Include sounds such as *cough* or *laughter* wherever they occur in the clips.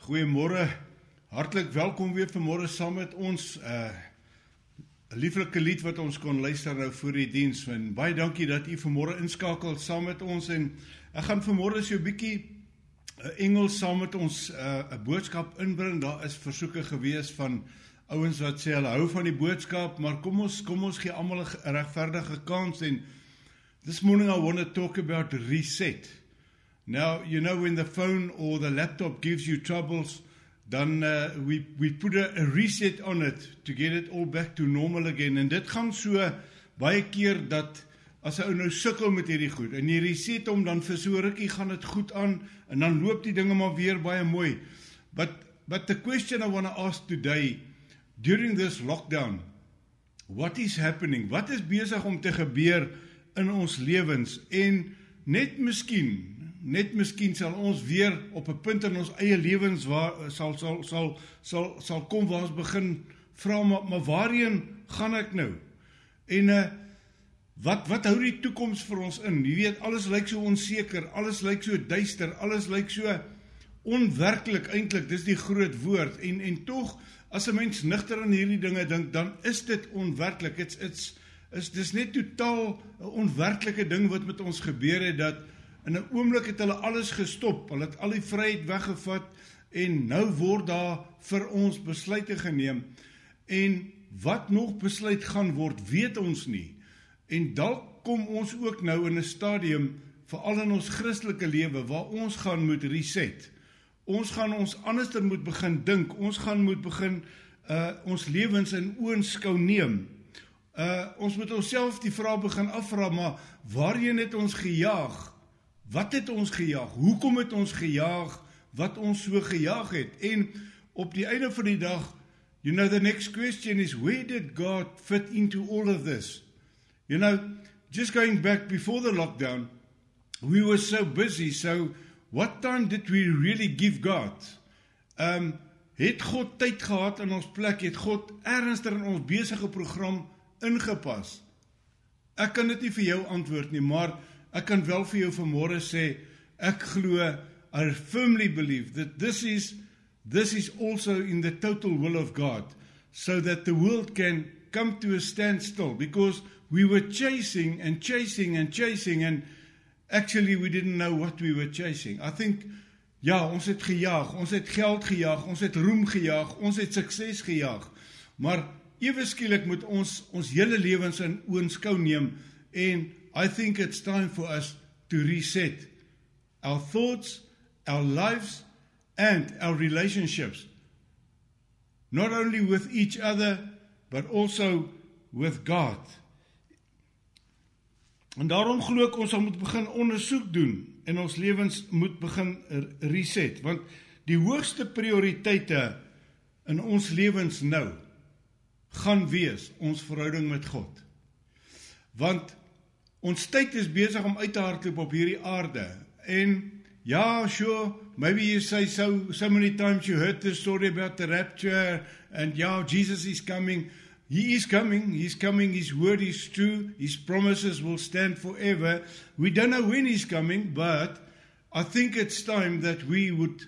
Goeiemôre. Hartlik welkom weer vanmôre saam met ons. 'n uh, Lieflike lied wat ons kon luister nou voor die diens. En baie dankie dat u vanmôre inskakel saam met ons en ek gaan vanmôre so 'n bietjie 'n uh, Engels saam met ons 'n uh, boodskap inbring. Daar is versoeke gewees van ouens wat sê hulle hou van die boodskap, maar kom ons kom ons gee almal 'n regverdige kans en this morning I want to talk about reset. Now, you know, when the phone or the laptop gives you troubles, then uh, we, we put a, a reset on it to get it all back to normal again. En dit gaan so baie keer dat as 'n ou nou sukkel met hierdie goed en jy reset hom dan vir so rukkie gaan dit goed aan en dan loop die dinge maar weer baie mooi. But but the question I want to ask today during this lockdown, what is happening? Wat is besig om te gebeur in ons lewens en net miskien net miskien sal ons weer op 'n punt in ons eie lewens waar sal sal sal sal sal kom waar ons begin vra maar, maar waarheen gaan ek nou? En uh wat wat hou die toekoms vir ons in? Jy weet alles lyk so onseker, alles lyk so duister, alles lyk so onwerklik eintlik. Dis die groot woord en en tog as 'n mens nigter aan hierdie dinge dink, dan is dit onwerklik. Dit's it's is dis net totaal 'n onwerklike ding wat met ons gebeur het dat In 'n oomblik het hulle alles gestop. Hulle het al die vryheid weggevat en nou word daar vir ons besluite geneem. En wat nog besluit gaan word, weet ons nie. En dalk kom ons ook nou in 'n stadium veral in ons Christelike lewe waar ons gaan moet reset. Ons gaan ons anderster moet begin dink. Ons gaan moet begin uh ons lewens in oënskou neem. Uh ons moet onsself die vraag begin afvra, maar waarheen het ons gejaag? Wat het ons gejaag? Hoekom het ons gejaag wat ons so gejaag het? En op die einde van die dag, you know the next question is where did God fit into all of this? You know, just going back before the lockdown, we were so busy. So what time did we really give God? Um het God tyd gehad in ons plek? Het God ernstig in ons besige program ingepas? Ek kan dit nie vir jou antwoord nie, maar Ek kan wel vir jou vanmôre sê ek glo I firmly believe that this is this is also in the total will of God so that the world can come to a standstill because we were chasing and chasing and chasing and actually we didn't know what we were chasing. I think ja, ons het gejaag, ons het geld gejaag, ons het roem gejaag, ons het sukses gejaag. Maar ewe skielik moet ons ons hele lewens in oënskou neem en I think it's time for us to reset our thoughts, our lives, and our relationships. Not only with each other, but also with God. En daarom glo ek ons moet begin ondersoek doen en ons lewens moet begin reset want die hoogste prioriteite in ons lewens nou gaan wees ons verhouding met God. Want Ons tyd is besig om uit te hardloop op hierdie aarde. En ja, sure, maybe you say so so many times you heard the story about the rapture and yeah, Jesus is coming. He is coming. He's coming. His word is true. His promises will stand forever. We don't know when he's coming, but I think it's time that we would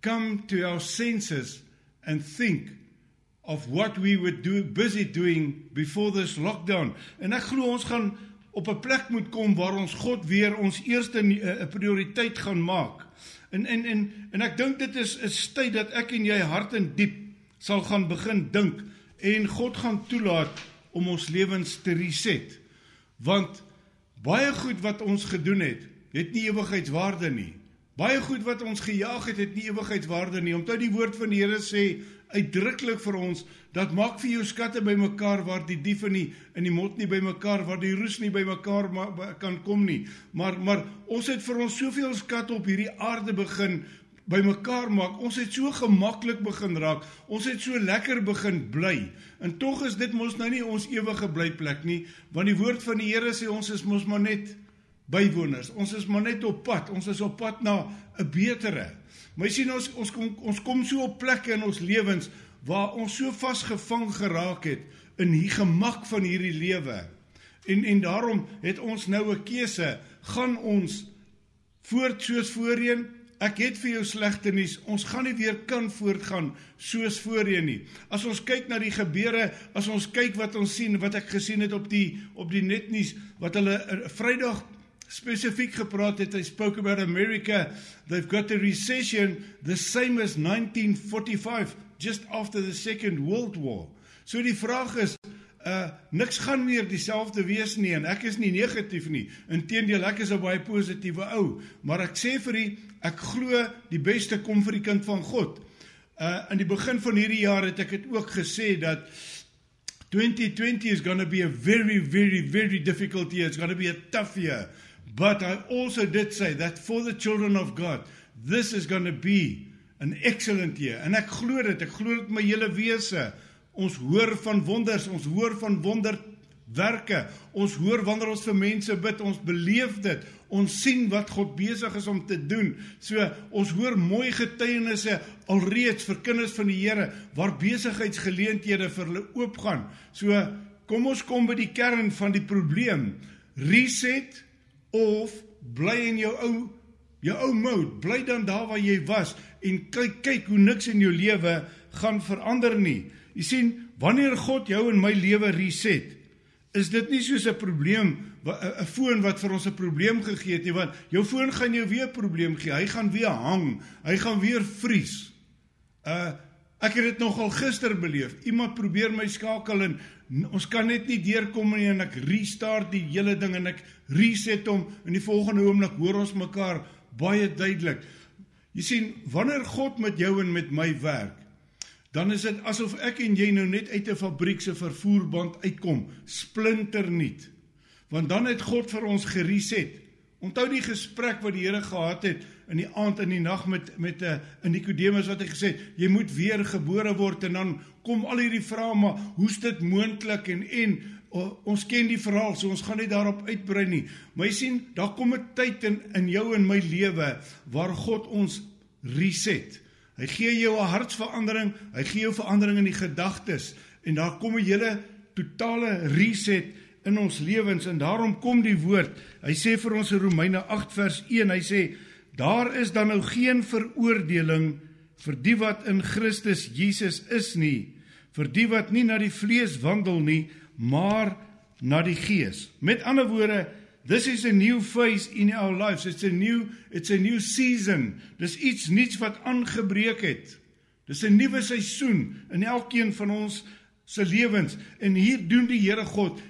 come to our senses and think of what we were do, busy doing before this lockdown. En ek glo ons gaan op 'n plek moet kom waar ons God weer ons eerste 'n uh, prioriteit gaan maak. En en en en ek dink dit is 'n tyd dat ek en jy hart en diep sal gaan begin dink en God gaan toelaat om ons lewens te reset. Want baie goed wat ons gedoen het, het nie ewigheidswaarde nie. Baie goed wat ons gejaag het, het nie ewigheidswaarde nie. Onthou die woord van die Here sê uitdruklik vir ons dat maak vir jou skatte bymekaar waar die dief in die in die mot nie bymekaar waar die roes nie bymekaar kan kom nie. Maar maar ons het vir ons soveel skatte op hierdie aarde begin bymekaar maak. Ons het so gemaklik begin raak. Ons het so lekker begin bly. En tog is dit mos nou nie ons ewige blyplek nie want die woord van die Here sê ons is mos maar net bywoners ons is maar net op pad ons is op pad na 'n betere Maar jy sien ons ons kom ons kom so op plekke in ons lewens waar ons so vasgevang geraak het in die gemak van hierdie lewe. En en daarom het ons nou 'n keuse, gaan ons voort soos voorheen Ek het vir jou slegte nuus. Ons gaan nie weer kan voortgaan soos voorheen nie. As ons kyk na die gebeure, as ons kyk wat ons sien, wat ek gesien het op die op die netnuus wat hulle uh, Vrydag spesifiek gepraat het. Hy spoke about America. They've got a recession the same as 1945 just after the Second World War. So die vraag is uh niks gaan meer dieselfde wees nie en ek is nie negatief nie. Inteendeel, ek is 'n baie positiewe ou, maar ek sê vir u, ek glo die beste kom vir die kind van God. Uh in die begin van hierdie jaar het ek dit ook gesê dat 2020 is going to be a very very very difficult year. It's going to be a tough year. But I also did say that for the children of God, this is going to be an excellent year. En ek glo dit, ek glo dit my hele wese. Ons hoor van wonders, ons hoor van wonderwerke. Ons hoor wanneer ons vir mense bid, ons beleef dit. Ons sien wat God besig is om te doen. So ons hoor mooi getuienisse alreeds vir kinders van die Here waar besigheidsgeleenthede vir hulle oopgaan. So kom ons kom by die kern van die probleem. Reset of bly in jou ou jou ou mode, bly dan daar waar jy was en kyk kyk hoe niks in jou lewe gaan verander nie. Jy sien, wanneer God jou en my lewe reset, is dit nie soos 'n probleem 'n foon wat vir ons 'n probleem gegee het nie, want jou foon gaan jou weer 'n probleem gee. Hy gaan weer hang, hy gaan weer vries. Uh ek het dit nogal gister beleef. Iemand probeer my skakel en ons kan net nie deurkom nie en ek restart die hele ding en ek reset hom en die volgende oomblik hoor ons mekaar baie duidelik. Jy sien, wanneer God met jou en met my werk, dan is dit asof ek en jy nou net uit 'n fabriek se vervoerband uitkom, splinternuut. Want dan het God vir ons gereset. Onthou die gesprek wat die Here gehad het in die aand en die nag met met 'n uh, Nikodemus wat hy gesê het, jy moet weer gebore word en dan kom al hierdie vrae maar hoe's dit moontlik en en uh, ons ken die verhaal so ons gaan nie daarop uitbrei nie. Jy sien, daar kom 'n tyd in in jou en my lewe waar God ons reset. Hy gee jou 'n hartsverandering, hy gee jou verandering in die gedagtes en daar kom 'n hele totale reset in ons lewens en daarom kom die woord. Hy sê vir ons in Romeine 8 vers 1, hy sê daar is dan nou geen veroordeling vir die wat in Christus Jesus is nie, vir die wat nie na die vlees wandel nie, maar na die gees. Met ander woorde, This is a new phase in our lives. It's a new it's a new season. Dis iets nuuts wat aangebreek het. Dis 'n nuwe seisoen in elkeen van ons se lewens en hier doen die Here God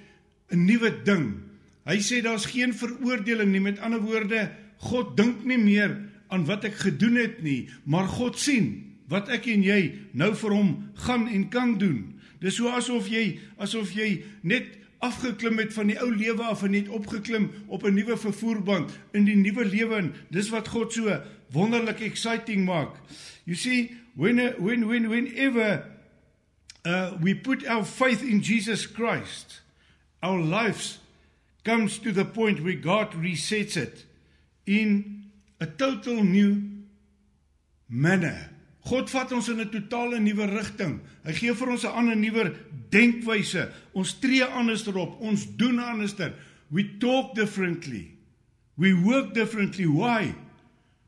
'n nuwe ding. Hy sê daar's geen veroordeling nie. Met ander woorde, God dink nie meer aan wat ek gedoen het nie, maar God sien wat ek en jy nou vir hom gaan en kan doen. Dis so asof jy asof jy net afgeklim het van die ou lewe af en net opgeklim op 'n nuwe vervoerband in die nuwe lewe en dis wat God so wonderlik exciting maak. You see when when when whenever uh we put our faith in Jesus Christ our lives comes to the point where God resets it in a total new manner. God vat ons in 'n totale nuwe rigting. Hy gee vir ons 'n ander nuwe denkwyse. Ons tree anders erop. Ons doen anderster. We talk differently. We work differently. Why?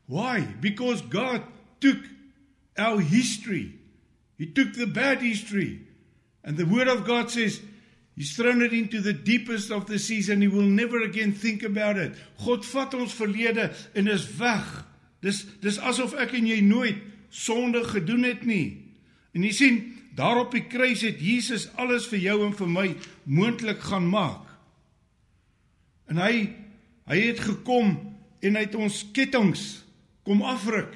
Why? Because God took our history. He took the bad history. And the word of God says He's thrown it into the deepest of the seas and he will never again think about it. God vat ons verlede en is weg. Dis dis asof ek en jy nooit sonde gedoen het nie. En jy sien, daar op die kruis het Jesus alles vir jou en vir my moontlik gaan maak. En hy hy het gekom en hy het ons kettinge kom afruk.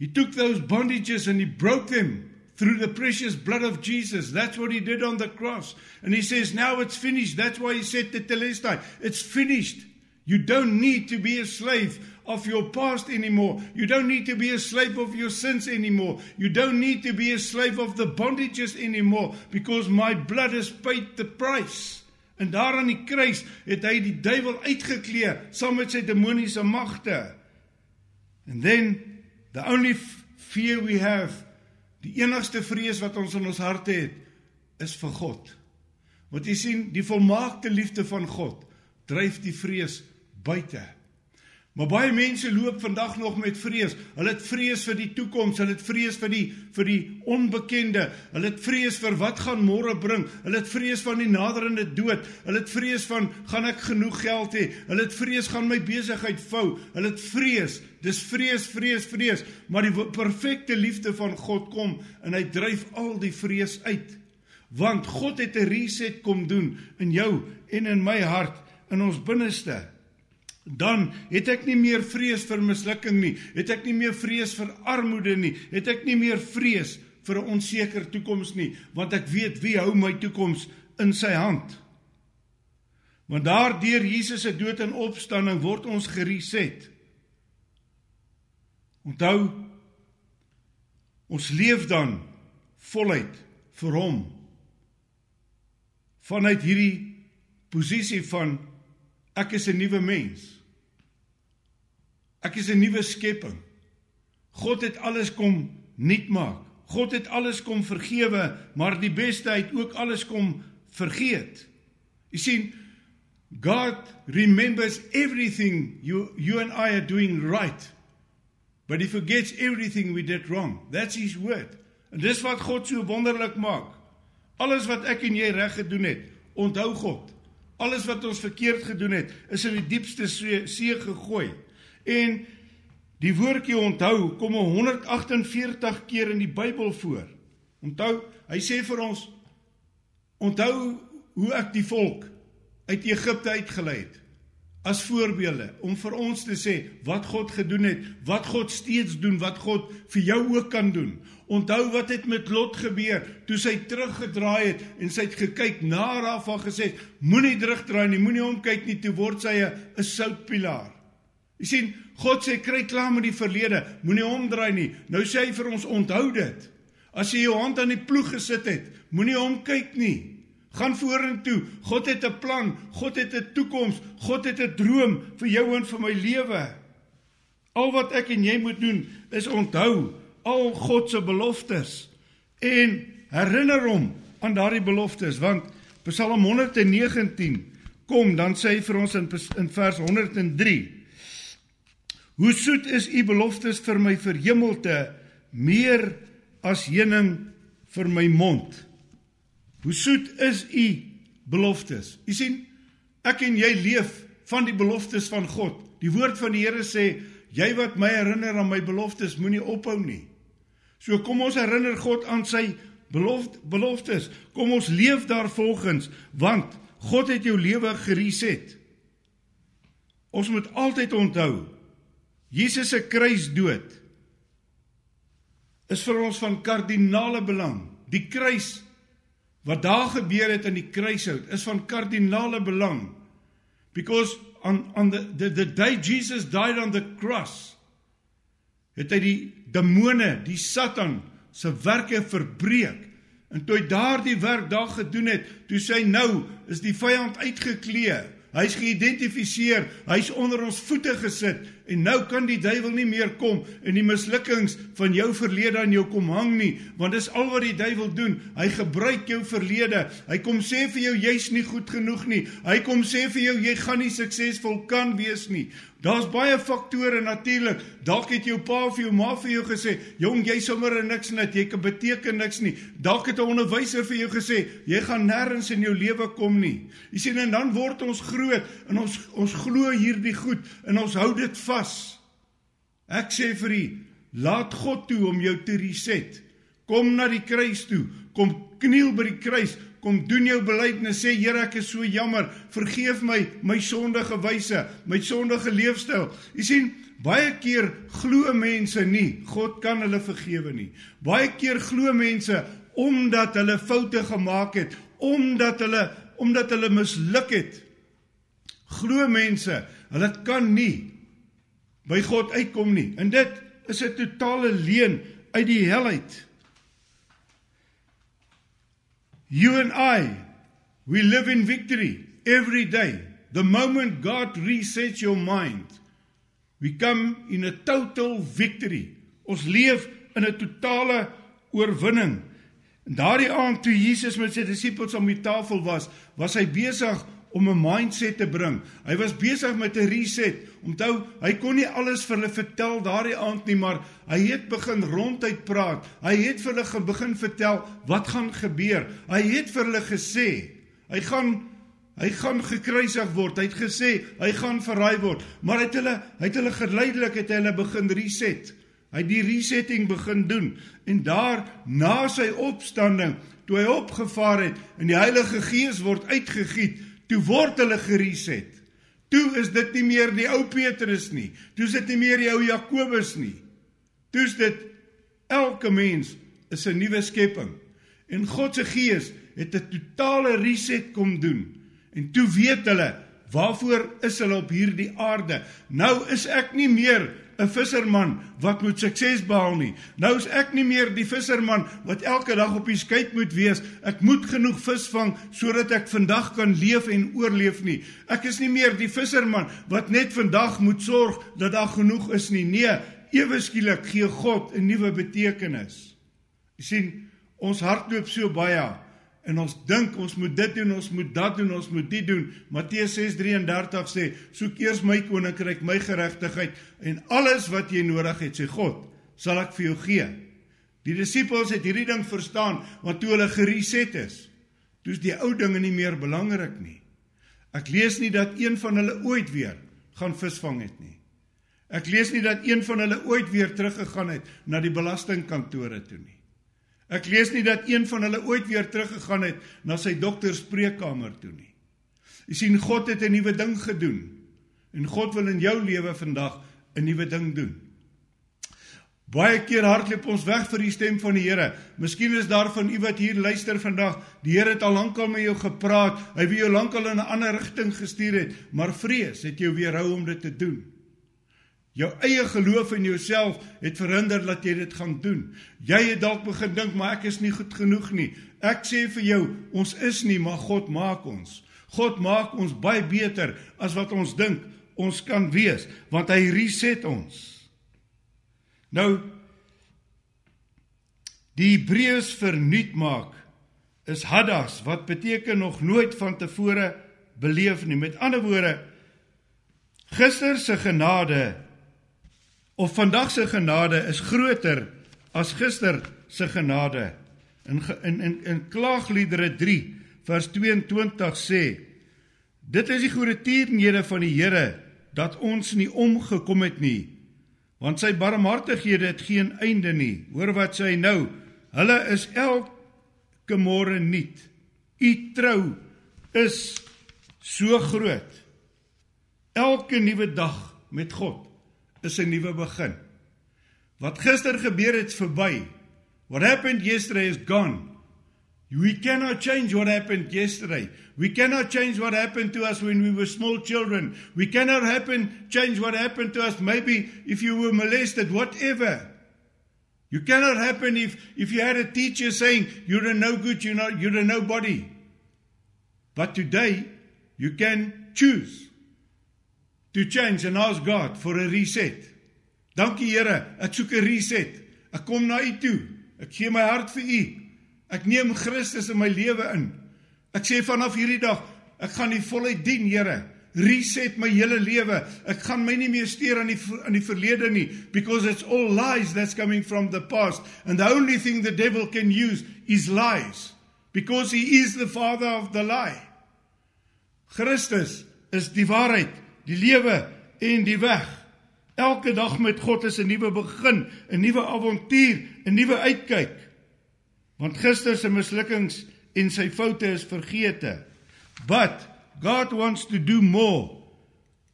He took those bondages and he broke them through the precious blood of Jesus. That's what he did on the cross. And he says, now it's finished. That's why he said to Telestai, it's finished. You don't need to be a slave of your past anymore. You don't need to be a slave of your sins anymore. You don't need to be a slave of the bondages anymore because my blood has paid the price. En daar aan die kruis het hy die duiwel uitgeklee saam met sy demoniese magte. And then the only fear we have, die enigste vrees wat ons in ons harte het, is vir God. Want jy sien, die volmaakte liefde van God dryf die vrees buite. Maar baie mense loop vandag nog met vrees. Hulle het vrees vir die toekoms, hulle het vrees vir die vir die onbekende. Hulle het vrees vir wat gaan môre bring. Hulle het vrees van die naderende dood. Hulle het vrees van gaan ek genoeg geld hê? Hulle het vrees gaan my besigheid vou. Hulle het vrees. Dis vrees, vrees, vrees. Maar die perfekte liefde van God kom en hy dryf al die vrees uit. Want God het 'n reset kom doen in jou en in my hart, in ons binneste dan het ek nie meer vrees vir mislukking nie, het ek nie meer vrees vir armoede nie, het ek nie meer vrees vir 'n onseker toekoms nie, want ek weet wie hou my toekoms in sy hand. Want daardeur Jesus se dood en opstanding word ons gereset. Onthou ons leef dan voluit vir hom vanuit hierdie posisie van Ek is 'n nuwe mens. Ek is 'n nuwe skepping. God het alles kom nuut maak. God het alles kom vergewe, maar die beste uit ook alles kom vergeet. You sien God remembers everything you you and I are doing right. But he forgets everything we did wrong. That's his word. En dis wat God so wonderlik maak. Alles wat ek en jy reg gedoen het, onthou God. Alles wat ons verkeerd gedoen het, is in die diepste see gegooi. En die woordjie onthou kom 148 keer in die Bybel voor. Onthou, hy sê vir ons onthou hoe ek die volk uit Egipte uitgelei het as voorbeelde om vir ons te sê wat God gedoen het, wat God steeds doen, wat God vir jou ook kan doen. Onthou wat het met Lot gebeur toe sy teruggedraai het en sy het gekyk na haar van gesê moenie terugdraai nie, moenie omkyk nie, toe word sy 'n soutpilaar. Jy sien, God sê kry klaar met die verlede, moenie omdraai nie. Nou sê hy vir ons onthou dit. As jy jou hand aan die ploeg gesit het, moenie omkyk nie. Gaan vorentoe. God het 'n plan. God het 'n toekoms. God het 'n droom vir jou en vir my lewe. Al wat ek en jy moet doen is onthou al God se beloftes en herinner hom aan daardie beloftes want Psalm 119 kom dan sê hy vir ons in in vers 103 Hoe soet is u beloftes vir my verhemelte meer as heuning vir my mond Hoe soet is u beloftes. U sien, ek en jy leef van die beloftes van God. Die woord van die Here sê, jy wat my herinner aan my beloftes, moenie ophou nie. So kom ons herinner God aan sy beloft, beloftes. Kom ons leef daarvolgens, want God het jou lewe gereset. Ons moet altyd onthou Jesus se kruisdood is vir ons van kardinale belang. Die kruis Wat daar gebeur het aan die kruishout is van kardinale belang. Because on on the the the day Jesus died on the cross het hy die demone, die Satan se werke verbreek. En toe hy daardie werk daar gedoen het, toe sê hy nou is die vyand uitgeklee. Hy's geïdentifiseer, hy's onder ons voete gesit en nou kan die duiwel nie meer kom en die mislukkings van jou verlede aan jou kom hang nie, want dis al wat die duiwel doen. Hy gebruik jou verlede. Hy kom sê vir jou jy's nie goed genoeg nie. Hy kom sê vir jou jy gaan nie suksesvol kan wees nie. Daar's baie faktore natuurlik. Dalk het jou pa of jou ma vir jou gesê, "Jong, jy sommer niks net, jy beteken niks nie." Dalk het 'n onderwyser vir jou gesê, "Jy gaan nêrens in jou lewe kom nie." Jy sien en dan word ons groot en ons ons glo hierdie goed en ons hou dit vas. Ek sê vir u, laat God toe om jou te reset. Kom na die kruis toe. Kom kniel by die kruis. Kom doen jou belydenis sê Here ek is so jammer. Vergeef my my sondige wyse, my sondige leefstyl. Jy sien baie keer glo mense nie God kan hulle vergewe nie. Baie keer glo mense omdat hulle foute gemaak het, omdat hulle omdat hulle misluk het. Glo mense, hulle kan nie by God uitkom nie. En dit is 'n totale leuen uit die hel uit. You and I, we live in victory every day. The moment God resets your mind, we come in a total victory. Ons leef in 'n totale oorwinning. En daardie aand toe Jesus met sy disippels om die tafel was, was hy besig om 'n mindset te bring. Hy was besig met 'n reset. Onthou, hy kon nie alles vir hulle vertel daardie aand nie, maar hy het begin ronduit praat. Hy het vir hulle begin vertel wat gaan gebeur. Hy het vir hulle gesê, hy gaan hy gaan gekruisig word. Hy het gesê hy gaan verraai word, maar hy het hulle hy het hulle geleidelik het hy hulle begin reset. Hy het die resetting begin doen en daar na sy opstanding toe hy opgevaar het en die Heilige Gees word uitgegiet, toe word hulle gereset. Toe is dit nie meer die ou Petrus nie. Toe is dit nie meer die ou Jakobus nie. Toe is dit elke mens is 'n nuwe skepping. En God se Gees het 'n totale reset kom doen. En toe weet hulle, waarvoor is hulle op hierdie aarde? Nou is ek nie meer 'n visserman wat moet sukses behaal nie. Nou is ek nie meer die visserman wat elke dag op die skei moet wees. Ek moet genoeg vis vang sodat ek vandag kan leef en oorleef nie. Ek is nie meer die visserman wat net vandag moet sorg dat daar genoeg is nie. Nee, ewe skielik gee God 'n nuwe betekenis. Jy sien, ons hardloop so baie en ons dink ons moet dit doen, ons moet dat doen, ons moet dit doen. Matteus 6:33 sê: "Soek eers my koninkryk, my geregtigheid en alles wat jy nodig het, sê God, sal ek vir jou gee." Die disippels het hierdie ding verstaan want toe hulle gereset is, toe's die ou dinge nie meer belangrik nie. Ek lees nie dat een van hulle ooit weer gaan visvang het nie. Ek lees nie dat een van hulle ooit weer teruggegaan het na die belastingkantore toe nie. Ek lees nie dat een van hulle ooit weer teruggegaan het na sy dokter spreekkamer toe nie. Jy sien God het 'n nuwe ding gedoen en God wil in jou lewe vandag 'n nuwe ding doen. Baie keer hardloop ons weg vir die stem van die Here. Miskien is daar van u wat hier luister vandag. Die Here het al lankal met jou gepraat. Hy wou jou lankal in 'n ander rigting gestuur het, maar vrees het jou weerhou om dit te doen. Jou eie geloof in jouself het verhinder dat jy dit gaan doen. Jy het dalk begin dink maar ek is nie goed genoeg nie. Ek sê vir jou, ons is nie, maar God maak ons. God maak ons baie beter as wat ons dink ons kan wees, want hy reset ons. Nou die Hebreërs vernuut maak is hadas wat beteken nog nooit van tevore beleef nie. Met ander woorde, gister se genade of vandag se genade is groter as gister se genade. In in in, in Klaagliedere 3 vers 22 sê: Dit is die goeie tierenhede van die Here dat ons nie omgekom het nie, want sy barmhartighede het geen einde nie. Hoor wat sê hy nou? Hulle is elke môre nuut. U trou is so groot. Elke nuwe dag met God is 'n nuwe begin. Wat gister gebeur het verby. What happened yesterday is gone. We cannot change what happened yesterday. We cannot change what happened to us when we were small children. We cannot happen change what happened to us maybe if you were molested whatever. You cannot happen if if you had a teacher saying you're a no good, you're not you're a nobody. But today you can choose to change and ask God for a reset. Dankie Here, ek soek 'n reset. Ek kom na U toe. Ek gee my hart vir U. Ek neem Christus in my lewe in. Ek sê vanaf hierdie dag, ek gaan U voluit dien, Here. Reset my hele lewe. Ek gaan my nie meer steur aan die aan die verlede nie because it's all lies that's coming from the past and the only thing the devil can use is lies because he is the father of the lie. Christus is die waarheid die lewe en die weg. Elke dag met God is 'n nuwe begin, 'n nuwe avontuur, 'n nuwe uitkyk. Want gister se mislukkings en sy foute is vergeete. But God wants to do more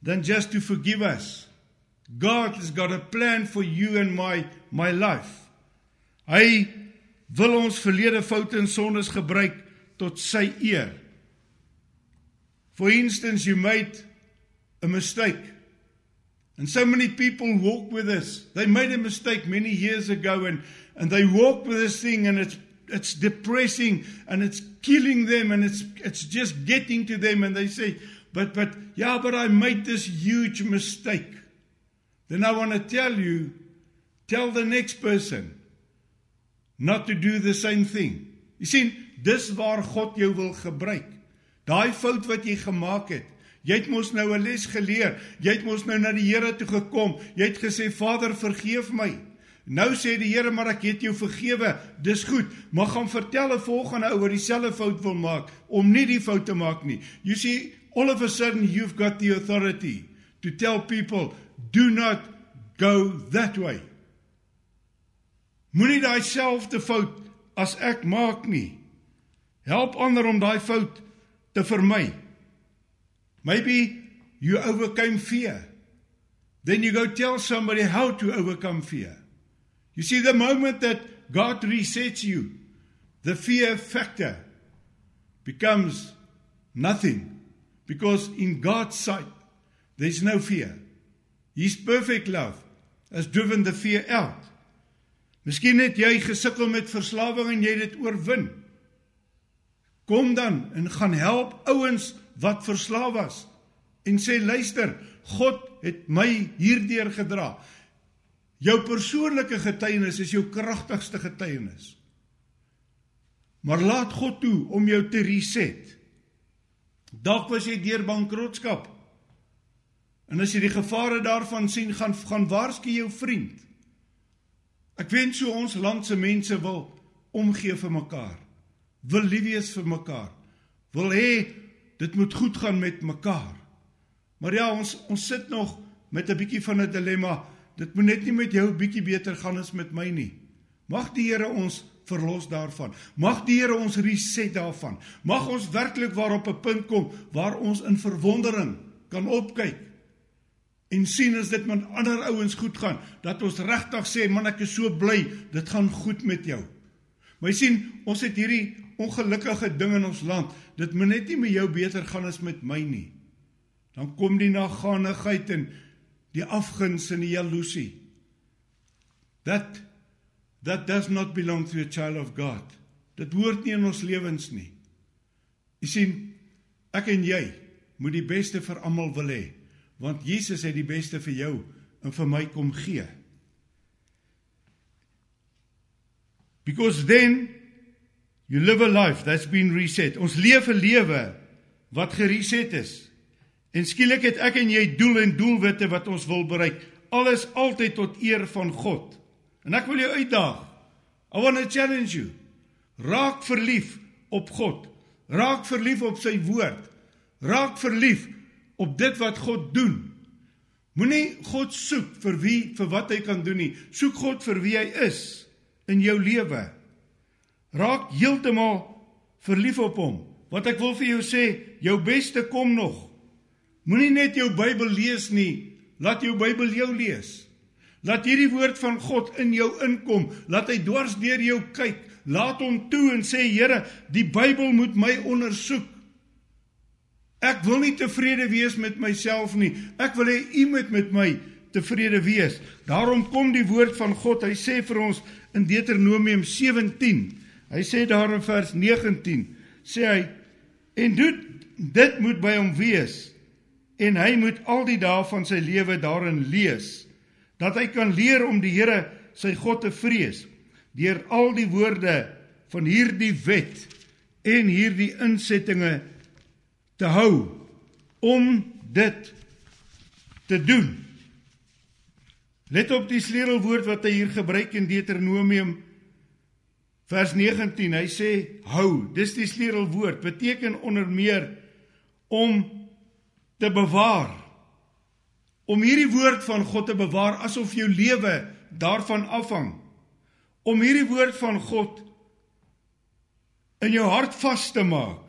than just to forgive us. God has got a plan for you and my my life. Hy wil ons verlede foute en sondes gebruik tot sy eer. For instance, you made a mistake. And so many people walk with us. They made a mistake many years ago and, and they walk with this thing and it's it's depressing and it's killing them and it's it's just getting to them and they say, But but yeah, but I made this huge mistake. Then I want to tell you, tell the next person not to do the same thing. You sien, dis waar God jou wil gebruik. Daai fout wat jy gemaak het. Jy het mos nou 'n les geleer. Jy het mos nou na die Here toe gekom. Jy het gesê Vader, vergeef my. Nou sê die Here, maar ek het jou vergewe. Dis goed. Maar gaan vertel 'n volgende ou wat dieselfde fout wil maak om nie die fout te maak nie. You see, all of a sudden you've got the authority to tell people do not go that way. Moenie daai selfde fout as ek maak nie. Help ander om daai fout te vermy. Maybe you overcame fear. Then you go tell somebody how to overcome fear. You see the moment that God resets you, the fear factor becomes nothing because in God's sight there's no fear. His perfect love has driven the fear out. Miskien het jy gesukkel met verslawing en jy het dit oorwin. Kom dan en gaan help ouens wat verslaaf was en sê luister, God het my hierdeur gedra. Jou persoonlike getuienis is jou kragtigste getuienis. Maar laat God toe om jou te reset. Dalk was jy deur bankrotskap. En as jy die gevare daarvan sien, gaan gaan waarsku jou vriend. Ek wens so ons land se mense wil omgee vir mekaar. Wil lief wees vir mekaar. Wil hê dit moet goed gaan met mekaar. Maar ja, ons ons sit nog met 'n bietjie van 'n dilemma. Dit moet net nie met jou bietjie beter gaan as met my nie. Mag die Here ons verlos daarvan. Mag die Here ons reset daarvan. Mag ons werklik waarop 'n punt kom waar ons in verwondering kan opkyk en sien as dit met ander ouens goed gaan, dat ons regtig sê man ek is so bly, dit gaan goed met jou. Maar jy sien, ons het hierdie ongelukkige ding in ons land. Dit moet net nie met jou beter gaan as met my nie. Dan kom die naganigheid en die afguns en die jaloesie. That that does not belong to a child of God. Dit hoort nie in ons lewens nie. Jy sien, ek en jy moet die beste vir almal wil hê want Jesus het die beste vir jou en vir my kom gee. Because then you live a life that's been reset. Ons leef 'n lewe wat gereset is. En skielik het ek en jy doel en doelwitte wat ons wil bereik. Alles altyd tot eer van God. En ek wil jou uitdaag. I want to challenge you. Raak verlief op God. Raak verlief op sy woord. Raak verlief op dit wat God doen. Moenie God soek vir wie vir wat hy kan doen nie. Soek God vir wie hy is in jou lewe. Raak heeltemal verlief op hom. Wat ek wil vir jou sê, jou beste kom nog. Moenie net jou Bybel lees nie, laat jou Bybel jou lees. Laat hierdie woord van God in jou inkom, laat hy dwars deur jou kyk. Laat hom toe en sê Here, die Bybel moet my ondersoek. Ek wil nie tevrede wees met myself nie. Ek wil hê U moet met my tevrede wees. Daarom kom die woord van God. Hy sê vir ons in Deuteronomium 17. Hy sê daar in vers 19 sê hy en dit dit moet by hom wees en hy moet al die dae van sy lewe daarin lees dat hy kan leer om die Here sy God te vrees deur al die woorde van hierdie wet en hierdie insettinge te hou om dit te doen. Let op die sleutelwoord wat hy hier gebruik in Deuteronomium vers 19. Hy sê hou. Dis die sleutelwoord. Beteken onder meer om te bewaar. Om hierdie woord van God te bewaar asof jou lewe daarvan afhang. Om hierdie woord van God in jou hart vas te maak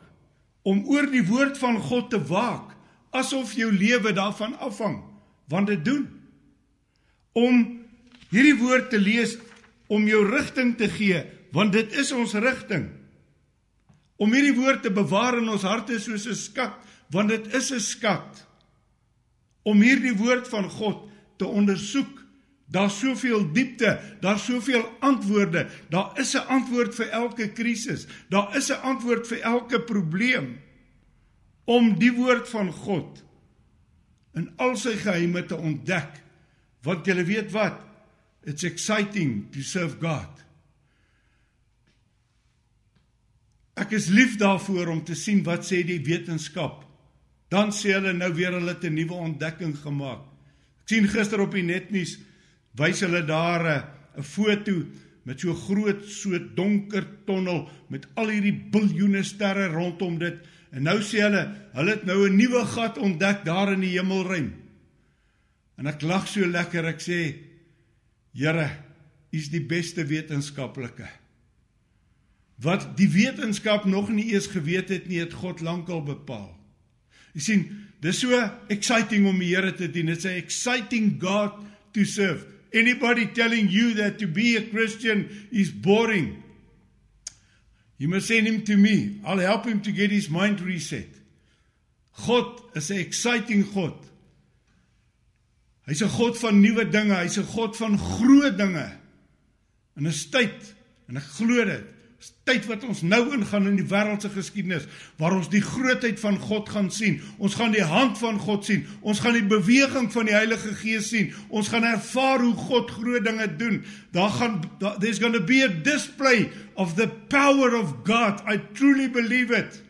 om oor die woord van God te waak asof jou lewe daarvan afhang want dit doen om hierdie woord te lees om jou rigting te gee want dit is ons rigting om hierdie woord te bewaar in ons harte soos 'n skat want dit is 'n skat om hierdie woord van God te ondersoek Daar's soveel diepte, daar's soveel antwoorde. Daar is 'n antwoord vir elke krisis. Daar is 'n antwoord vir elke probleem. Om die woord van God in al sy geheime te ontdek. Want jy weet wat? It's exciting to serve God. Ek is lief daarvoor om te sien wat sê die wetenskap. Dan sê hulle nou weer hulle het 'n nuwe ontdekking gemaak. Ek sien gister op die netnuus wys hulle daar 'n foto met so groot so donker tonnel met al hierdie biljoene sterre rondom dit en nou sê hulle hulle het nou 'n nuwe gat ontdek daar in die hemelruim. En ek lag so lekker ek sê Here, U is die beste wetenskaplike wat die wetenskap nog nie eens geweet het nie, het God lankal bepaal. Jy sien, dis so exciting om die Here te dien. It's a exciting God to serve. Anybody telling you that to be a Christian is boring? You must send him to me. I'll help him to get his mind reset. God is 'n exciting God. Hy's 'n God van nuwe dinge, hy's 'n God van groot dinge. En 'n tyd en ek glo dit tyd wat ons nou ingaan in die wêreldse geskiedenis waar ons die grootheid van God gaan sien. Ons gaan die hand van God sien. Ons gaan die beweging van die Heilige Gees sien. Ons gaan ervaar hoe God groot dinge doen. Daar gaan there's going to be a display of the power of God. I truly believe it.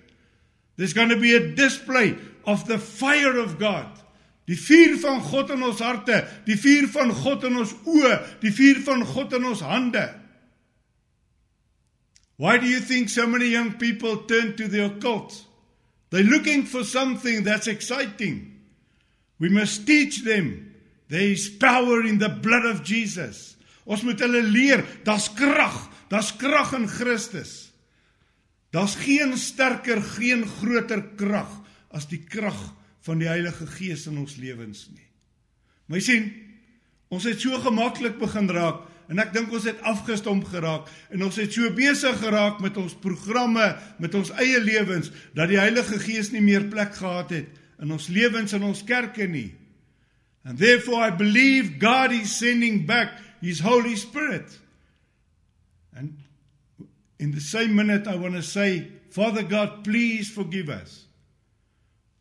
There's going to be a display of the fire of God. Die vuur van God in ons harte, die vuur van God in ons oë, die vuur van God in ons hande. Why do you think so many young people turn to the occult? They're looking for something that's exciting. We must teach them there is power in the blood of Jesus. Ons moet hulle leer, daar's krag, daar's krag in Christus. Daar's geen sterker, geen groter krag as die krag van die Heilige Gees in ons lewens nie. Maar jy sien, ons het so gemaklik begin raak En ek dink ons het afgestomp geraak en ons het so besig geraak met ons programme, met ons eie lewens dat die Heilige Gees nie meer plek gehad het in ons lewens en ons kerke nie. And therefore I believe God is sending back his Holy Spirit. And in the same minute I want to say, Father God, please forgive us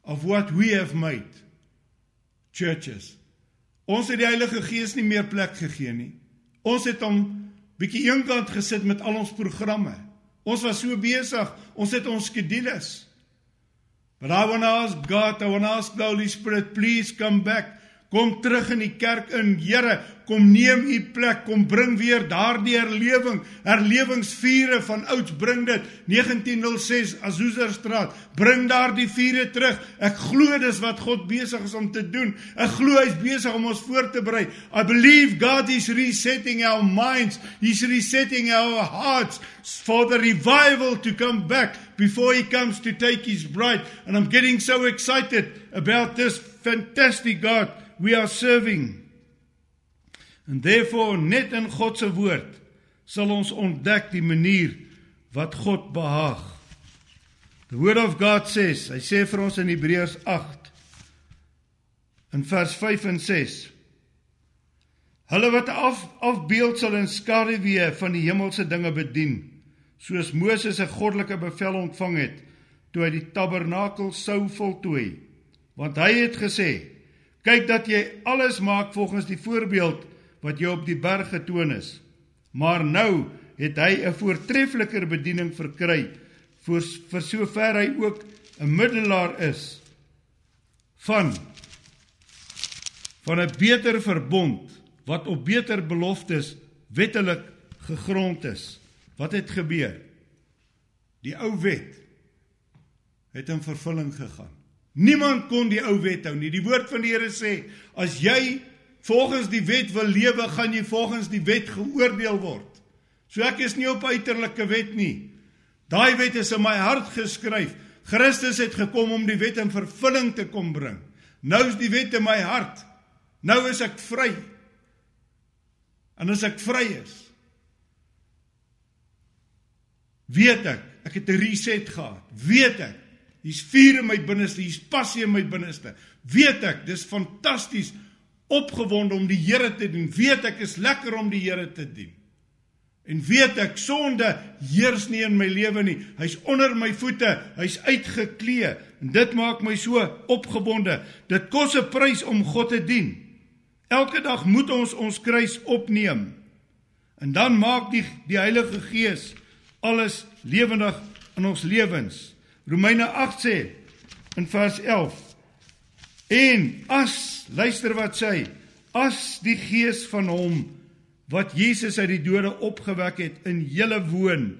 of what we have made churches. Ons het die Heilige Gees nie meer plek gegee nie. Ons het hom bietjie eenkant gesit met al ons programme. Ons was so besig, ons het ons skedules. But I want to ask God, I want to ask the Holy Spirit, please come back. Kom terug in die kerk in, Here, kom neem u plek, kom bring weer daardie herlewing, herlewingsvure van ouds bring dit 1906 Azuzerstraat, bring daardie vure terug. Ek glo dis wat God besig is om te doen. Ek glo hy's besig om ons voor te berei. I believe God is resetting our minds, he's resetting our hearts for the revival to come back before he comes to take his bride. And I'm getting so excited about this fantastic God we are serving. And therefore net in God se woord sal ons ontdek die manier wat God behaag. The word of God says, hy sê vir ons in Hebreërs 8 in vers 5 en 6 Hulle wat af afbeeldsel en skaduwee van die hemelse dinge bedien, soos Moses 'n goddelike bevel ontvang het toe hy die tabernakel sou voltooi, want hy het gesê Kyk dat jy alles maak volgens die voorbeeld wat jou op die berg getoon is. Maar nou het hy 'n voortreffeliker bediening verkry vir vir sover hy ook 'n middelaar is van van 'n beter verbond wat op beter beloftes wettelik gegrond is. Wat het gebeur? Die ou wet het in vervulling gegaan. Niemand kon die ou wet hou nie. Die woord van die Here sê, as jy volgens die wet wil lewe, gaan jy volgens die wet geoordeel word. So ek is nie op uiterlike wet nie. Daai wet is in my hart geskryf. Christus het gekom om die wet in vervulling te kom bring. Nou is die wet in my hart. Nou is ek vry. En as ek vry is, weet ek, ek het 'n reset gehad. Weet ek Hier's vuur in my binneste, hier's passie in my binneste. Weet ek, dis fantasties opgewonde om die Here te dien. Weet ek is lekker om die Here te dien. En weet ek sonde heers nie in my lewe nie. Hy's onder my voete, hy's uitgeklee en dit maak my so opgewonde. Dit kos 'n prys om God te dien. Elke dag moet ons ons kruis opneem. En dan maak die die Heilige Gees alles lewendig in ons lewens. Romeine 8 sê in vers 11: En as luister wat sê, as die gees van hom wat Jesus uit die dode opgewek het in julle woon,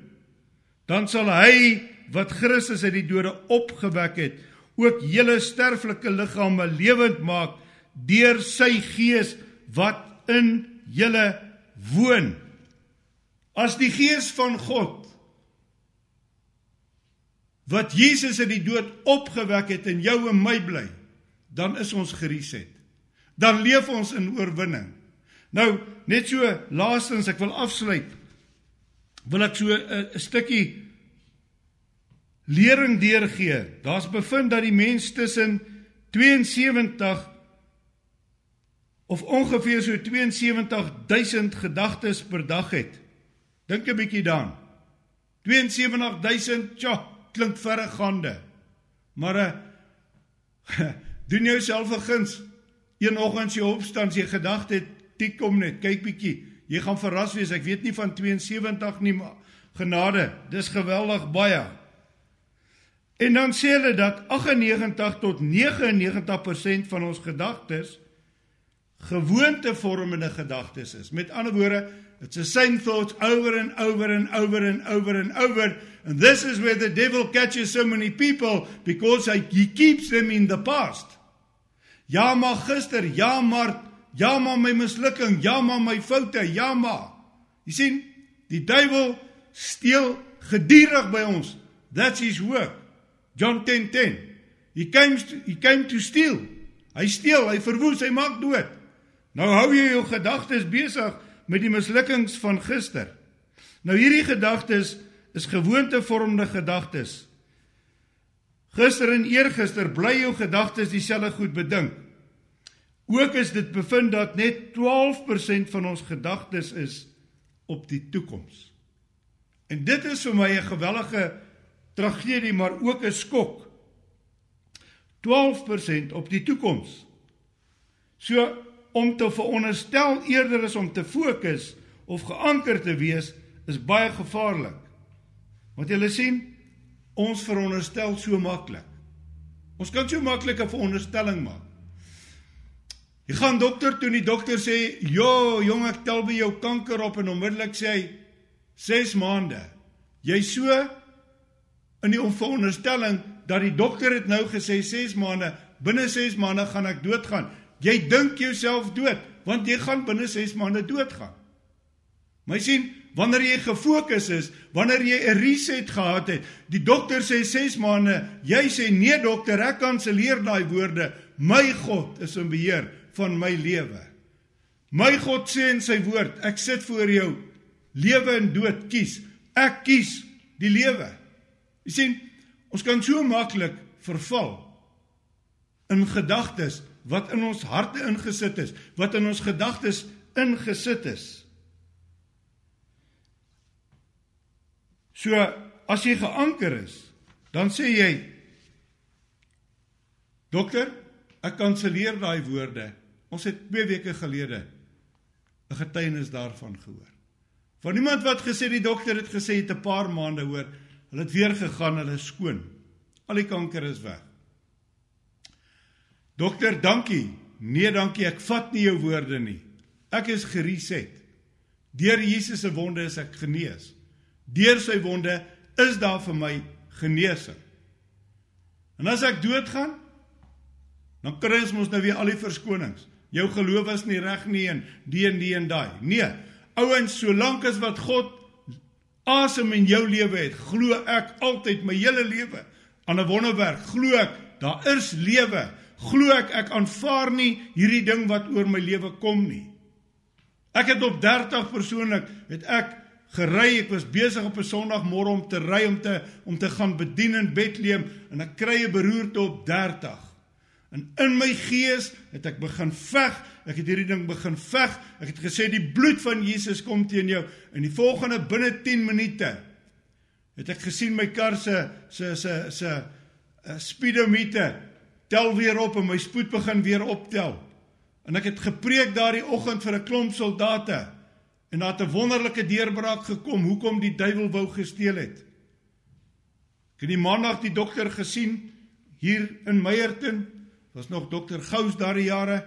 dan sal hy wat Christus uit die dode opgewek het, ook julle sterflike liggame lewend maak deur sy gees wat in julle woon. As die gees van God wat Jesus uit die dood opgewek het in jou en my bly, dan is ons gereset. Dan leef ons in oorwinning. Nou, net so laastens, ek wil afsluit. Wil ek so 'n stukkie lering deurgee. Daar's bevind dat die mens tussen 72 of ongeveer so 72000 gedagtes per dag het. Dink 'n bietjie daaraan. 72000, tja, klink verregaande. Maar uh, *laughs* doen jouself 'n guns. Een oggend jy opstaan, jy gedagte tik kom net, kyk bietjie. Jy gaan verras wees. Ek weet nie van 72 nie, maar genade, dis geweldig baie. En dan sê hulle dat 98 tot 99% van ons gedagtes gewoontevormende gedagtes is. Met ander woorde, it's the same thoughts over and over and over and over and over and this is where the devil catches so many people because he keeps them in the past. Ja maar gister, ja maar, ja maar my mislukking, ja maar my foute, ja maar. Jy sien, die duiwel steel gedurig by ons. That's his work. John 10:10. 10. He came to, he came to steal. Hy steel, hy verwoes, hy maak dood. Nou hou jy jou gedagtes besig met die mislukkings van gister. Nou hierdie gedagtes is gewoontevormende gedagtes. Gister en eergister bly jou gedagtes dieselfde goed bedink. Ook is dit bevind dat net 12% van ons gedagtes is op die toekoms. En dit is vir my 'n gewellige tragedie maar ook 'n skok. 12% op die toekoms. So om te veronderstel eerder is om te fokus of geanker te wees is baie gevaarlik. Want jy sien, ons veronderstel so maklik. Ons kan so maklik 'n veronderstelling maak. Jy gaan dokter toe en die dokter sê, "Jo, jong, ek tel by jou kanker op" en onmiddellik sê hy 6 maande. Jy so in die veronderstelling dat die dokter het nou gesê 6 maande, binne 6 maande gaan ek doodgaan. Jy dink jouself dood want jy gaan binne 6 maande doodgaan. Maar sien, wanneer jy gefokus is, wanneer jy 'n reset gehad het, die dokter sê 6 maande, jy sê nee dokter, ek kanselleer daai woorde. My God is in beheer van my lewe. My God sê in sy woord, ek sit voor jou lewe en dood kies. Ek kies die lewe. Jy sien, ons kan so maklik verval in gedagtes wat in ons harte ingesit is, wat in ons gedagtes ingesit is. So as jy geanker is, dan sê jy Dokter, ek kanselleer daai woorde. Ons het 2 weke gelede 'n getuienis daarvan gehoor. Van iemand wat gesê die dokter het gesê het 'n paar maande hoor, Hulle het weer gegaan, hulle is skoon. Al die kanker is weg. Dokter, dankie. Nee, dankie. Ek vat nie jou woorde nie. Ek is gereset. Deur Jesus se wonde is ek genees. Deur sy wonde is daar vir my genesing. En as ek doodgaan, dan kry ons mos nou weer al die verskonings. Jou geloof is nie reg nie en die en die en daai. Nee, ouens, solank as wat God asem in jou lewe het, glo ek altyd my hele lewe aan 'n wonderwerk. Glo ek daar is lewe. Glo ek ek aanvaar nie hierdie ding wat oor my lewe kom nie. Ek het op 30 persoonlik het ek gery. Ek was besig op 'n Sondagmôre om te ry om te om te gaan bedien in Bethlehem en ek kry 'n beroerte op 30. En in my gees het ek begin veg. Ek het hierdie ding begin veg. Ek het gesê die bloed van Jesus kom teen jou. En die volgende binne 10 minute het ek gesien my kar se se se se eh, speedometer tel weer op en my spoed begin weer optel. En ek het gepreek daardie oggend vir 'n klomp soldate. En daar het 'n wonderlike deurbraak gekom hoekom die duiwel wou gesteel het. Ek het die maandag die dokter gesien hier in Meyerton. Was nog dokter Gous daardie jare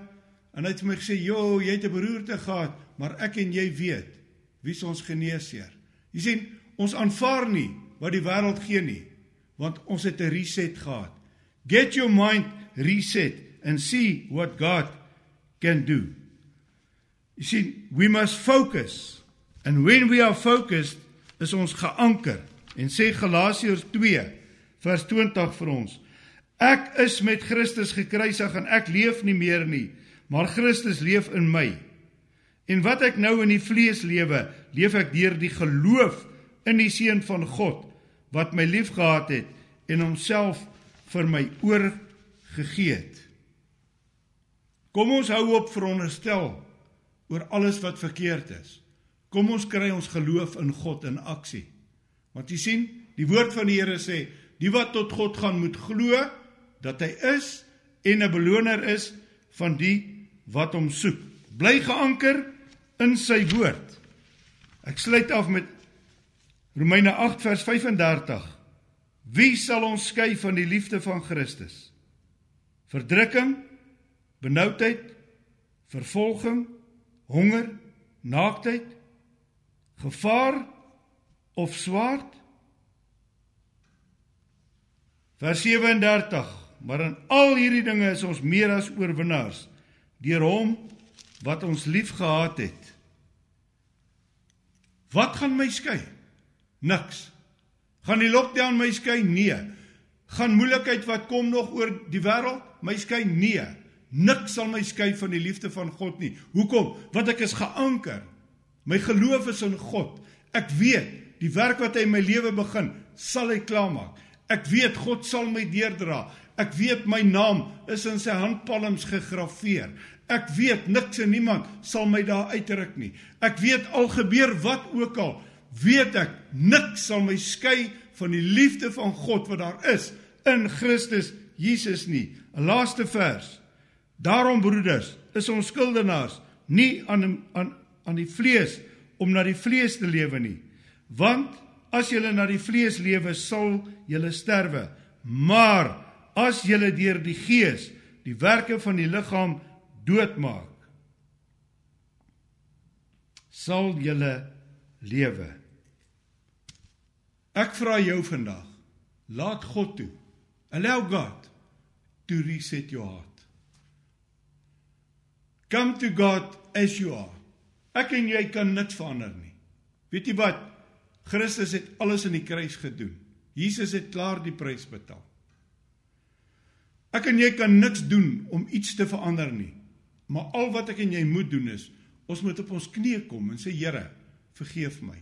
en hy het vir my gesê, "Jo, jy het 'n beroerte gehad, maar ek en jy weet wie ons geneesheer." Jy sien, ons aanvaar nie wat die wêreld gee nie, want ons het 'n reset gehad. Get your mind reset and see what God can do. You see, we must focus. And when we are focused, is ons geanker. En sê Galasiërs 2 vers 20 vir ons. Ek is met Christus gekruisig en ek leef nie meer nie, maar Christus leef in my. En wat ek nou in die vlees lewe, leef ek deur die geloof in die seun van God wat my liefgehad het en homself vir my oorgegee het. Kom ons hou op veronderstel oor alles wat verkeerd is. Kom ons kry ons geloof in God in aksie. Want jy sien, die woord van die Here sê, die wat tot God gaan moet glo dat hy is en 'n beloner is van die wat hom soek. Bly geanker in sy woord. Ek sluit af met Romeine 8 vers 35. Wie sal ons skei van die liefde van Christus? Verdrukking, benoudheid, vervolging, honger, naaktheid, gevaar of swaard? Vers 37. Maar in al hierdie dinge is ons meer as oorwinnaars deur hom wat ons liefgehad het. Wat gaan my skei? Niks. Gaan die lockdown my skei? Nee. Gaan moeilikheid wat kom nog oor die wêreld my skei? Nee. Niks sal my skei van die liefde van God nie. Hoekom? Want ek is geanker. My geloof is in God. Ek weet die werk wat hy in my lewe begin, sal hy klaarmaak. Ek weet God sal my deurdra. Ek weet my naam is in sy handpalms gegraveer. Ek weet niks en niemand sal my daar uitruk nie. Ek weet al gebeur wat ook al, weet ek niks sal my skei van die liefde van God wat daar is in Christus Jesus nie. 'n Laaste vers. Daarom broeders, is ons skuldenaars nie aan aan aan die vlees om na die vlees te lewe nie. Want as julle na die vlees lewe, sal julle sterwe. Maar as julle deur die gees die werke van die liggaam doodmaak, sal julle lewe. Ek vra jou vandag, laat God toe. Allow God to reset your heart. Come to God as you are. Ek en jy kan niks verander nie. Weet jy wat? Christus het alles in die kruis gedoen. Jesus het klaar die prys betaal. Ek en jy kan niks doen om iets te verander nie. Maar al wat ek en jy moet doen is ons moet op ons knieë kom en sê Here, vergeef my.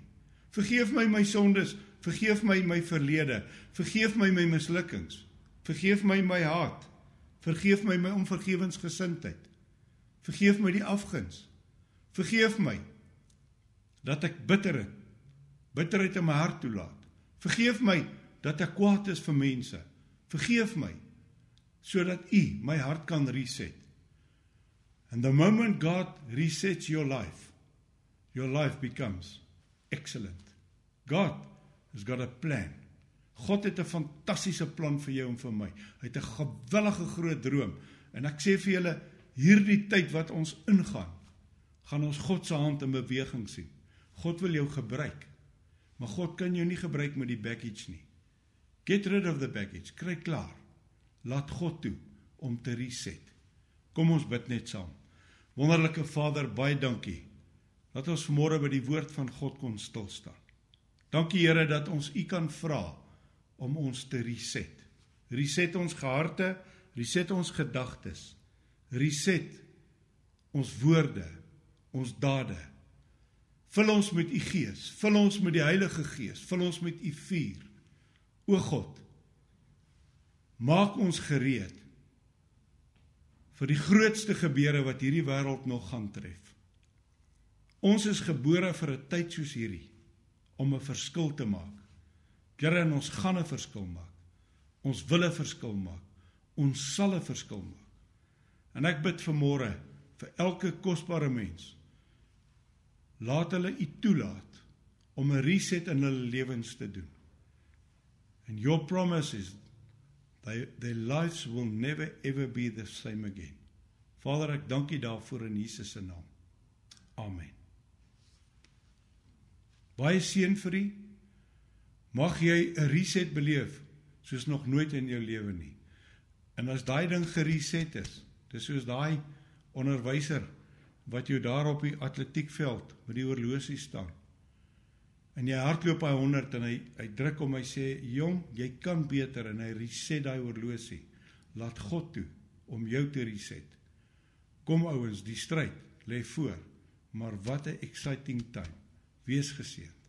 Vergeef my my sondes, vergeef my my verlede, vergeef my my mislukkings. Vergeef my my haat. Vergeef my my onvergewensgesindheid. Vergeef my die afguns. Vergeef my dat ek bitter het. Bitterheid in my hart toelaat. Vergeef my dat ek kwaad is vir mense. Vergeef my sodat U my hart kan reset. And the moment God resets your life, your life becomes excellent. God has got a plan. God het 'n fantastiese plan vir jou en vir my. Hy het 'n gewellige groot droom en ek sê vir julle hierdie tyd wat ons ingaan, gaan ons God se hand in beweging sien. God wil jou gebruik. Maar God kan jou nie gebruik met die baggage nie. Get rid of the baggage. Kry klaar. Laat God toe om te reset. Kom ons bid net saam. Wonderlike Vader, baie dankie dat ons môre by die woord van God kon stil staan. Dankie Here dat ons U kan vra om ons te reset. Reset ons harte, reset ons gedagtes reset ons woorde, ons dade. Vul ons met u gees, vul ons met die Heilige Gees, vul ons met u vuur. O God, maak ons gereed vir die grootste gebeure wat hierdie wêreld nog gaan tref. Ons is gebore vir 'n tyd soos hierdie om 'n verskil te maak. Here, ons gaan 'n verskil maak. Ons wil 'n verskil maak. Ons sal 'n verskil maak. En ek bid vanmôre vir elke kosbare mens. Laat hulle U toelaat om 'n reset in hulle lewens te doen. And your promise is they, their lives will never ever be the same again. Vader, ek dank U daarvoor in Jesus se naam. Amen. Baie seën vir u. Mag jy 'n reset beleef soos nog nooit in jou lewe nie. En as daai ding gereset is, dis soos daai onderwyser wat jou daar op die atletiekveld met die horlosie staan. En jy hardloop by 100 en hy hy druk om hy sê jong, jy kan beter en hy reset daai horlosie. Laat God toe om jou te reset. Kom ouens, die stryd lê voor. Maar wat 'n exciting time. Wees geseën.